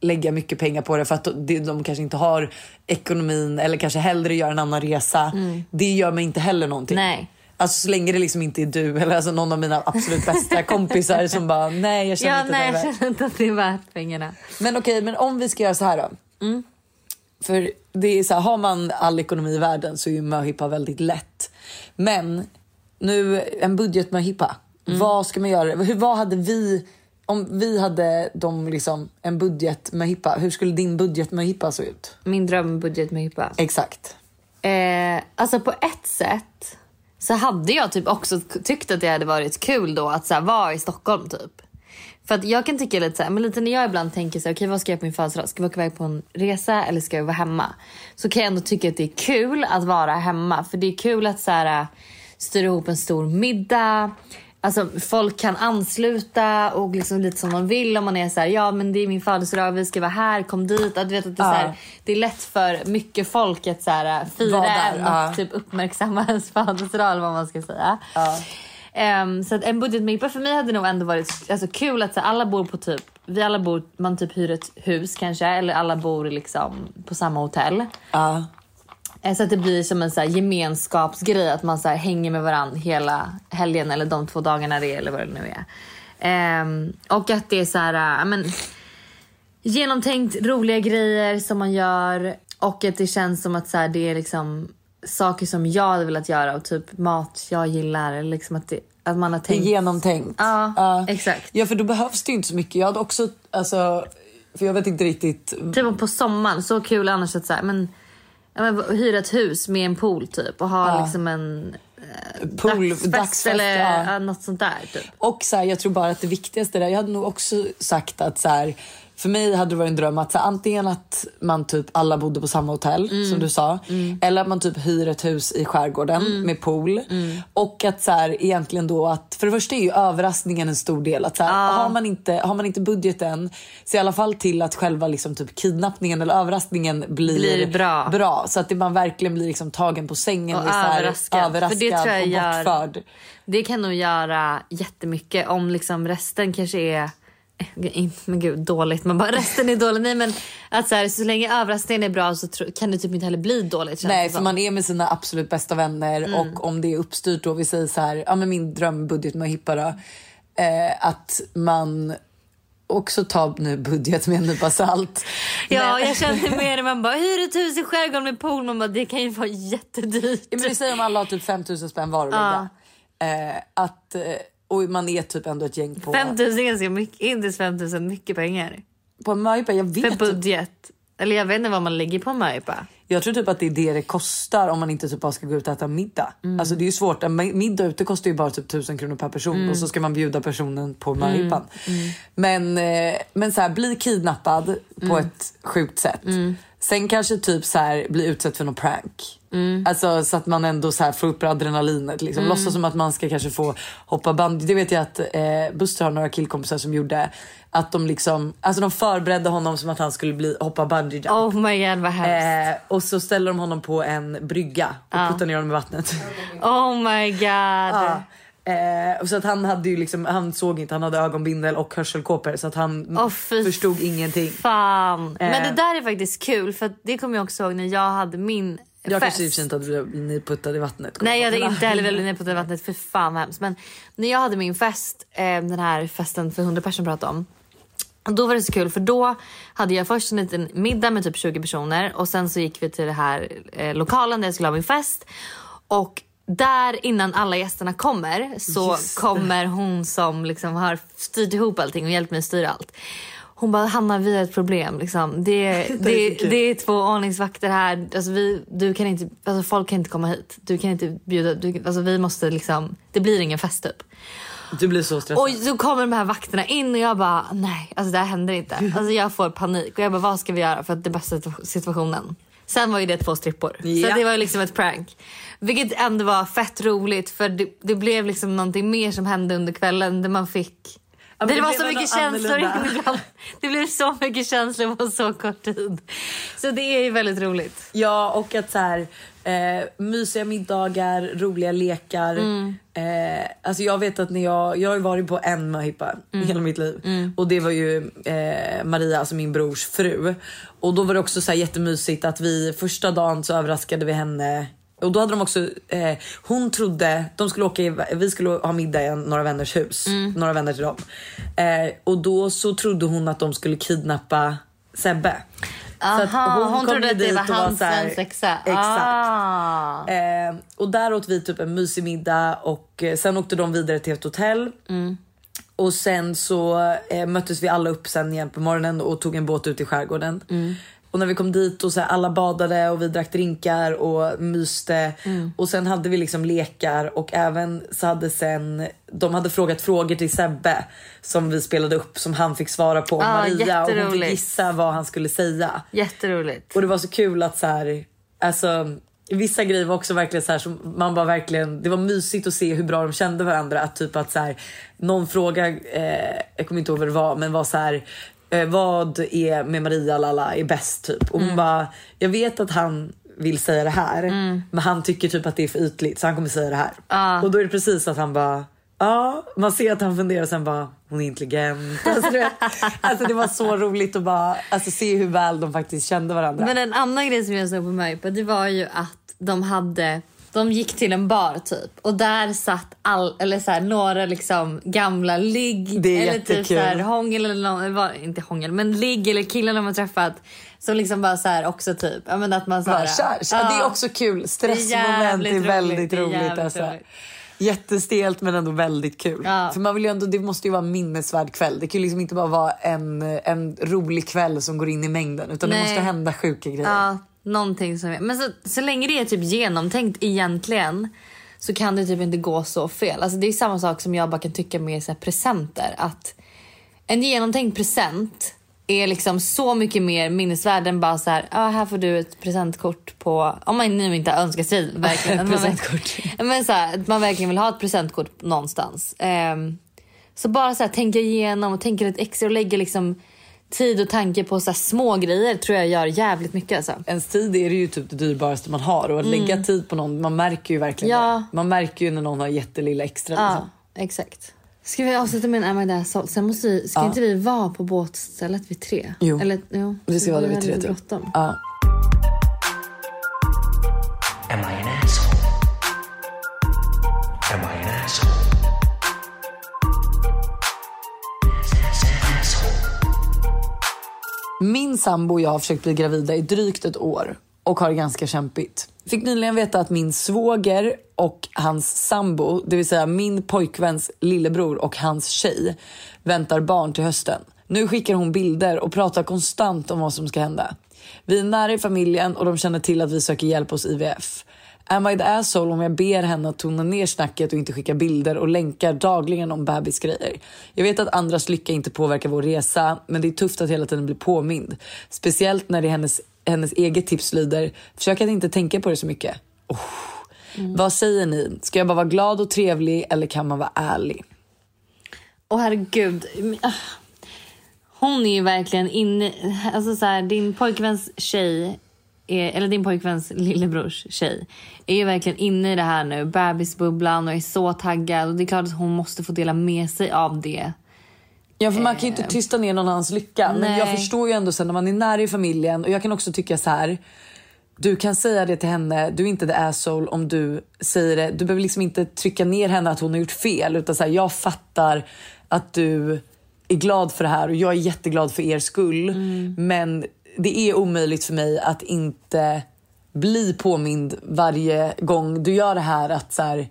lägga mycket pengar på det för att de, de kanske inte har ekonomin eller kanske hellre gör en annan resa. Det gör mig inte heller någonting. Nej. Alltså så länge det liksom inte är du eller alltså någon av mina absolut bästa kompisar som bara nej jag känner Ja, inte nej, det jag känner inte att det är värt pengarna. Men okej, men om vi ska göra så här då. Mm. För det är så här, har man all ekonomi i världen så är ju möhippa väldigt lätt. Men nu, en budgetmöhippa. Mm. Vad ska man göra? Hur, vad hade vi, om vi hade de liksom, en budgetmöhippa, hur skulle din budgetmöhippa se ut? Min drömbudget med hippa. Exakt. Eh, alltså på ett sätt så hade jag typ också tyckt att det hade varit kul då att så här, vara i Stockholm typ. För att jag kan tycka lite så här, men lite när jag ibland tänker så här, okej vad ska jag på min födelsedag? Ska vi åka iväg på en resa eller ska jag vara hemma? Så kan jag ändå tycka att det är kul att vara hemma. För det är kul att så här, styra ihop en stor middag. Alltså folk kan ansluta och liksom lite som de vill om man är så här, ja men det är min födelsedag, vi ska vara här, kom dit. Att du vet att det är, så här, Ja. det är lätt för mycket folk att så här, fira Vara där, en och ja. typ uppmärksamma ens födelsedag eller vad man ska säga. Ja. Ehm, så att en budgetmippa för mig hade nog ändå varit alltså, kul att så, alla bor på typ, vi alla bor, man typ hyr ett hus kanske eller alla bor liksom på samma hotell. Ja. Eh, Så att det blir som en så gemenskapsgrej att man så hänger med varandra hela helgen eller de två dagarna det är eller vad det nu är. Ehm, och att det är så här, ja, men, genomtänkt roliga grejer som man gör och att det känns som att så här, det är liksom saker som jag hade velat göra och typ mat jag gillar. Liksom att, det, att man har Det är tänkt. genomtänkt. Ja, exakt. Ja, för då behövs det inte så mycket. Jag hade också, alltså, för jag vet inte riktigt. Typ på sommaren, så kul annars att så här, men, ja, men hyra ett hus med en pool typ och ha Ja. liksom en Pool, dagsfest, dagsfest, eller ja, något sånt där typ. Och så här, jag tror bara att det viktigaste där, jag hade nog också sagt att så här, för mig hade det varit en dröm att så, antingen att man typ alla bodde på samma hotell Mm. som du sa. Eller att man typ hyr ett hus i skärgården Mm. med pool. Och att så här, egentligen då att, för det första är ju överraskningen en stor del. Att så här, har, man inte, har man inte budgeten, se i alla fall till att själva liksom typ kidnappningen eller överraskningen blir, Blir bra. bra. Så att det, man verkligen blir liksom tagen på sängen Och och så här, överraskad. För överraskad det tror jag och gör- bortförd. Det kan nog göra jättemycket om liksom resten kanske är men gud, dåligt. Man bara resten är dålig. Nej, men att så, här, så länge överraskningen är bra så kan det typ inte heller bli dåligt. Nej, för man är med sina absolut bästa vänner Mm. och om det är uppstyrt då, vi säger så här, ja men min drömbudget med Hippa då, eh, att man också tar nu budget med en nypa salt. Ja, Men- jag känner med det. Man bara hyr ett hus i skärgården med pool. Man bara, det kan ju vara jättedyrt. Ja, men vi säger om alla har typ 5000 spänn var att lägga. Eh, att, eh, och man är typ ändå ett gäng på... 5 000 är ganska mycket. Inte 5 000 mycket pengar. På Möhippa, jag För vet inte. budget. Eller jag vet inte vad man lägger på Möhippa. Jag tror typ att det är det det kostar om man inte typ bara ska gå ut och äta middag. Mm. Alltså det är ju svårt. En middag ute kostar ju bara typ 1000 kronor per person Mm. och så ska man bjuda personen på Möhippan. Men, eh, men så här, bli kidnappad på Mm. ett sjukt sätt. Sen kanske typ så här bli utsatt för någon prank. Mm. Alltså så att man ändå så här får upp adrenalinet. Liksom. Låtsas som att man ska kanske få hoppa band. Det vet jag att eh, Buster har några killkompisar som gjorde. Att de liksom, alltså de förberedde honom som att han skulle bli, hoppa bungee jump. Oh my god vad hemskt. Eh, och så ställer de honom på en brygga och puttar ner honom i vattnet. Oh my god. Ja. Eh, så att han hade ju liksom, han såg inte, han hade ögonbindel och hörselkåpor så att han fy förstod ingenting. Fan. Men Eh. det där är faktiskt kul för det kommer jag också ihåg när jag hade min Jag fest. kanske i för sig inte hade blivit niputtad i vattnet. Nej jag hade inte heller ner på det vattnet för fan vad hemskt. Men när jag hade min fest, eh, den här festen för 100 personer pratade om. Då var det så kul för då hade jag först en liten middag med typ 20 personer och sen så gick vi till det här eh, lokalen där jag skulle ha min fest. Och där innan alla gästerna kommer så det. kommer hon som liksom har styrt ihop allting och hjälpt mig att styra allt. Hon bara, Hanna vi har ett problem. Liksom. Det, det, kul. det är två ordningsvakter här. Alltså, vi, du kan inte, alltså, folk kan inte komma hit. Du kan inte bjuda. Du, alltså, vi måste liksom, det blir ingen fest typ. Du blir så stressad. Och så kommer de här vakterna in och jag bara nej, alltså det här händer inte. Alltså jag får panik och jag bara vad ska vi göra för att det bästa situ- situationen. Sen var ju det två strippor. Ja. Så det var ju liksom ett prank. Vilket ändå var fett roligt för det, det blev liksom någonting mer som hände under kvällen där man fick men det, det var så mycket känslor inibland. Det blev så mycket känslor på så kort tid. Så det är ju väldigt roligt. Ja och att så här, eh, mysiga middagar, roliga lekar. Mm. Eh, alltså jag vet att när jag, jag har varit på en möhippa Mm. hela mitt liv och det var ju eh, Maria, alltså min brors fru. Och då var det också så här jättemysigt att vi första dagen så överraskade vi henne och då hade de också, eh, hon trodde, de skulle åka, i, vi skulle ha middag i några vänners hus, Mm. några vänner till dem. Eh, och då så trodde hon att de skulle kidnappa Sebbe. Så att Aha, hon, kom trodde att det var var hans så här- svensexa. Exakt. Ah. Eh, och där åt vi typ en mysig middag och eh, sen åkte de vidare till ett hotell. Och sen så eh, möttes vi alla upp sen igen på morgonen och tog en båt ut i skärgården. Och när vi kom dit och så här, alla badade och vi drack drinkar och myste. Och sen hade vi liksom lekar och även så hade sen de hade frågat frågor till Sebbe som vi spelade upp som han fick svara på. Ah, Maria och hon fick gissa vad han skulle säga. Jätteroligt. Och det var så kul att så här, alltså vissa grejer var också verkligen så här som man var verkligen, det var mysigt att se hur bra de kände varandra. Att typ att så här, någon fråga, eh, jag kommer inte ihåg vad det var, men var så här, eh, vad är med Maria Lalla är bäst typ? Och hon bara, jag vet att han vill säga det här, men han tycker typ att det är för ytligt så han kommer säga det här. Och då är det precis att han bara Ja, man ser att han funderar och sen bara, hon är intelligent. Alltså, vet, alltså det var så roligt att bara alltså, se hur väl de faktiskt kände varandra. Men en annan grej som jag såg på Möjpa det var ju att de hade de gick till en bar typ och där satt all, eller så här, några liksom gamla ligg Det är eller typ så här, hångel eller någon, inte hångel men ligg eller killar de har träffat som liksom bara så här också typ ja, men att man så här, kär. Ja. Det är också kul. Stressmoment är, roligt, väldigt det är roligt. jävligt alltså. roligt. Jättestelt men ändå väldigt kul. Ja. För man vill ju ändå, det måste ju vara en minnesvärd kväll. Det kan ju liksom inte bara vara en, en rolig kväll som går in i mängden utan det Nej. måste hända sjuka grejer. Någonting som Men så, så länge det är typ genomtänkt egentligen så kan det typ inte gå så fel. Alltså det är samma sak som jag bara kan tycka med så presenter. Att en genomtänkt present är liksom så mycket mer minnesvärd än bara så här, ah, här får du ett presentkort på, om man nu inte önskar sig verkligen. att man- Presentkort. Men så här, man verkligen vill ha ett presentkort någonstans. Ehm, så bara så här, tänka igenom och tänka lite extra och lägga liksom tid och tanke på så här små grejer tror jag gör jävligt mycket alltså. Ens tid är det ju typ det dyrbaraste man har och att lägga tid på någon, man märker ju verkligen Mm. Ja. det. Man märker ju när någon har jättelilla extra. Ja, Liksom. exakt. Ska vi avsluta med en Am I? Sen måste vi, ska Ja. inte vi vara på båtstället vid tre? Jo. Eller, jo. Det ska vara Vi vid tre, bråttom. Ja. Am I an asshole? Min sambo och jag har försökt bli gravida i drygt ett år och har det ganska kämpigt. Fick nyligen veta att min svåger och hans sambo, det vill säga min pojkväns lillebror och hans tjej, väntar barn till hösten. Nu skickar hon bilder och pratar konstant om vad som ska hända. Vi är nära i familjen och de känner till att vi söker hjälp hos IVF. Am I the asshole om jag ber henne att tona ner snacket och inte skicka bilder och länkar dagligen om bebisgrejer? Jag vet att andras lycka inte påverkar vår resa, men det är tufft att hela tiden bli påmind. Speciellt när det hennes, hennes eget tips lyder, försök att inte tänka på det så mycket. Oh. Vad säger ni? Ska jag bara vara glad och trevlig eller kan man vara ärlig? Åh herregud. Ah. Hon är ju verkligen inne... Alltså så här, din pojkväns tjej, är, eller din pojkväns lillebrors tjej, är ju verkligen inne i det här nu. Bebisbubblan och är så taggad. Och det är klart att hon måste få dela med sig av det. Ja, för man kan ju inte tysta ner någon annans lycka. Men Nej. jag förstår ju ändå sen när man är nära i familjen och jag kan också tycka så här. Du kan säga det till henne, du är inte the asshole om du säger det. Du behöver liksom inte trycka ner henne att hon har gjort fel utan så här, jag fattar att du är glad för det här och jag är jätteglad för er skull. Men det är omöjligt för mig att inte bli påmind varje gång du gör det här att så här,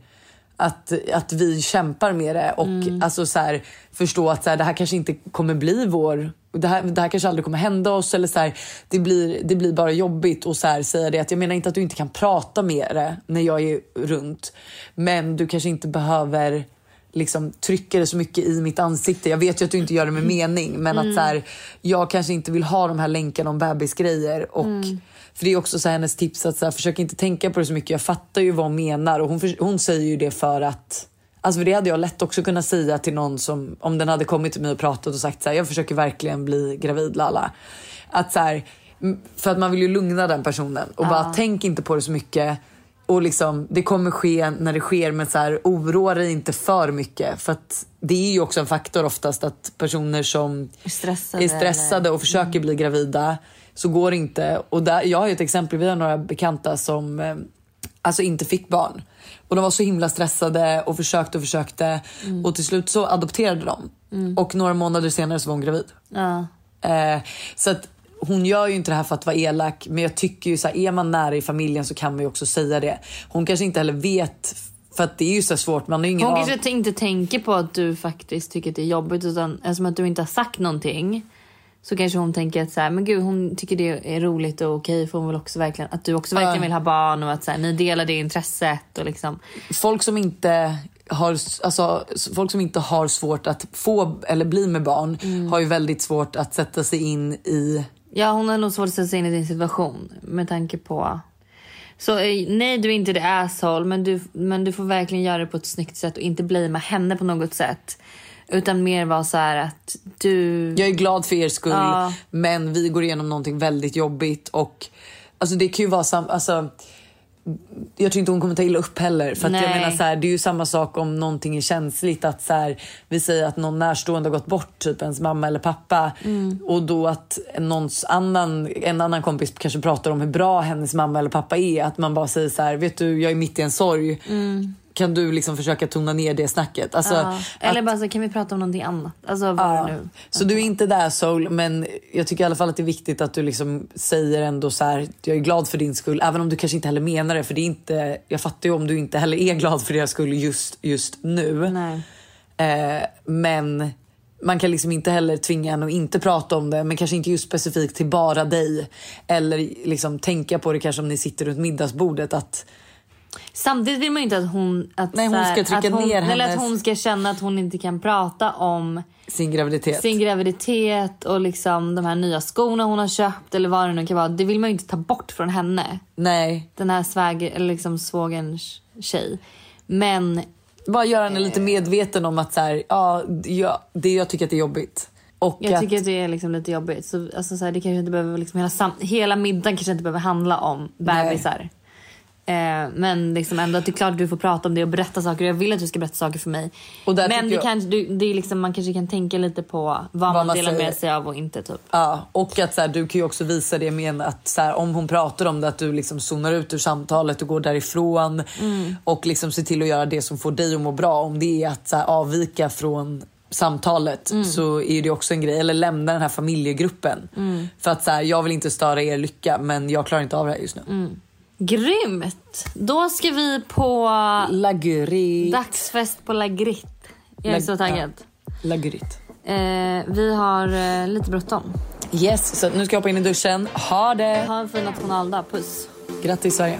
att, att vi kämpar med det och alltså så här, förstå att så här, det här kanske inte kommer bli vår... Det här, det här kanske aldrig kommer hända oss. Eller så här, det, blir, det blir bara jobbigt och så här, säga det. Att jag menar inte att du inte kan prata med det när jag är runt. Men du kanske inte behöver liksom trycka det så mycket i mitt ansikte. Jag vet ju att du inte gör det med mening. Men att så här, jag kanske inte vill ha de här länkarna om bebisgrejer. Och, För det är också så här, hennes tips att så här, försök inte tänka på det så mycket. Jag fattar ju vad hon menar. Och hon, hon säger ju det för att Alltså för det hade jag lätt också kunnat säga till någon som om den hade kommit till mig och pratat och sagt så här, jag försöker verkligen bli gravid lalla. Att så här, för att man vill ju lugna den personen och bara tänk inte på det så mycket. Och liksom, det kommer ske när det sker men så här, oroa dig inte för mycket. För det är ju också en faktor oftast att personer som Stressade är stressade och försöker bli gravida så går det inte. Och där, jag har ju ett exempel, vi har några bekanta som eh, alltså inte fick barn. Och de var så himla stressade och försökte och försökte. Och till slut så adopterade de. Och några månader senare så var hon gravid. Ja. Eh, så att hon gör ju inte det här för att vara elak. Men jag tycker ju så här, är man nära i familjen så kan man ju också säga det. Hon kanske inte heller vet. För att det är ju så svårt. Man har ingen Hon aning. kanske inte tänker på att du faktiskt tycker att det är jobbigt utan eftersom att du inte har sagt någonting så kanske hon tänker att så här, men gud hon tycker det är roligt och okej för hon vill också verkligen att du också verkligen vill ha barn och att så här, ni delar det intresset och liksom. folk som inte har, alltså, folk som inte har svårt att få eller bli med barn har ju väldigt svårt att sätta sig in i... Ja hon har nog svårt att sätta sig in i din situation med tanke på så eh, nej du är inte det asshole men du, men du får verkligen göra det på ett snyggt sätt och inte blamea henne på något sätt. Utan mer vara så här att du... Jag är glad för er skull Ja. men vi går igenom någonting väldigt jobbigt och alltså det kan ju vara sam, alltså, jag tror inte hon kommer ta illa upp heller. För att jag menar så här, det är ju samma sak om någonting är känsligt. Att så här, vi säger att någon närstående har gått bort, typ ens mamma eller pappa. Mm. Och då att någons annan, en annan kompis kanske pratar om hur bra hennes mamma eller pappa är. Att man bara säger så här, vet du jag är mitt i en sorg. Kan du liksom försöka tona ner det snacket? Alltså, ja. Eller att- bara så kan vi prata om någonting annat. Alltså Ja. nu. Så du är inte där soul, men jag tycker i alla fall att det är viktigt att du liksom säger ändå så här, jag är glad för din skull, även om du kanske inte heller menar det, för det är inte, jag fattar ju om du inte heller är glad för deras skull just, just nu. Eh, men man kan liksom inte heller tvinga en att inte prata om det, men kanske inte just specifikt till bara dig. Eller liksom tänka på det kanske om ni sitter runt middagsbordet att Samtidigt vill man ju inte att hon, att, Nej, hon ska trycka att hon, ner Eller att hon ska känna att hon inte kan prata om Sin graviditet. sin graviditet och liksom de här nya skorna hon har köpt eller vad det nu kan vara. Det vill man ju inte ta bort från henne. Nej, Den här sväger, eller liksom svågerns tjej. Men bara göra henne lite medveten om att så här, ja, ja, det, jag tycker att det är jobbigt. Och jag att, tycker att det är liksom lite jobbigt. Så, alltså, så här, det kanske inte behöver, liksom, hela, sam- hela middagen kanske inte behöver handla om bebisar. Eh, men liksom ändå att det är klart att du får prata om det och berätta saker. Jag vill att du ska berätta saker för mig. Men det jag- kanske, du, det är liksom, man kanske kan tänka lite på vad, man man delar säger. med sig av och inte. Typ. Ja, och att så här, du kan ju också visa det med att så här, om hon pratar om det att du liksom zonar ut ur samtalet och går därifrån och liksom ser till att göra det som får dig att må bra. Om det är att så här, avvika från samtalet så är det också en grej. Eller lämna den här familjegruppen. För att så här, jag vill inte störa er lycka men jag klarar inte av det här just nu. Grymt! Då ska vi på Lagurit. dagsfest på La Grit. Jag är La- så taggad. Lagurit. Eh, vi har eh, lite bråttom. Yes, så nu ska jag hoppa in i duschen. Ha det! Ha en fin nationaldag. Puss. Grattis Sverige.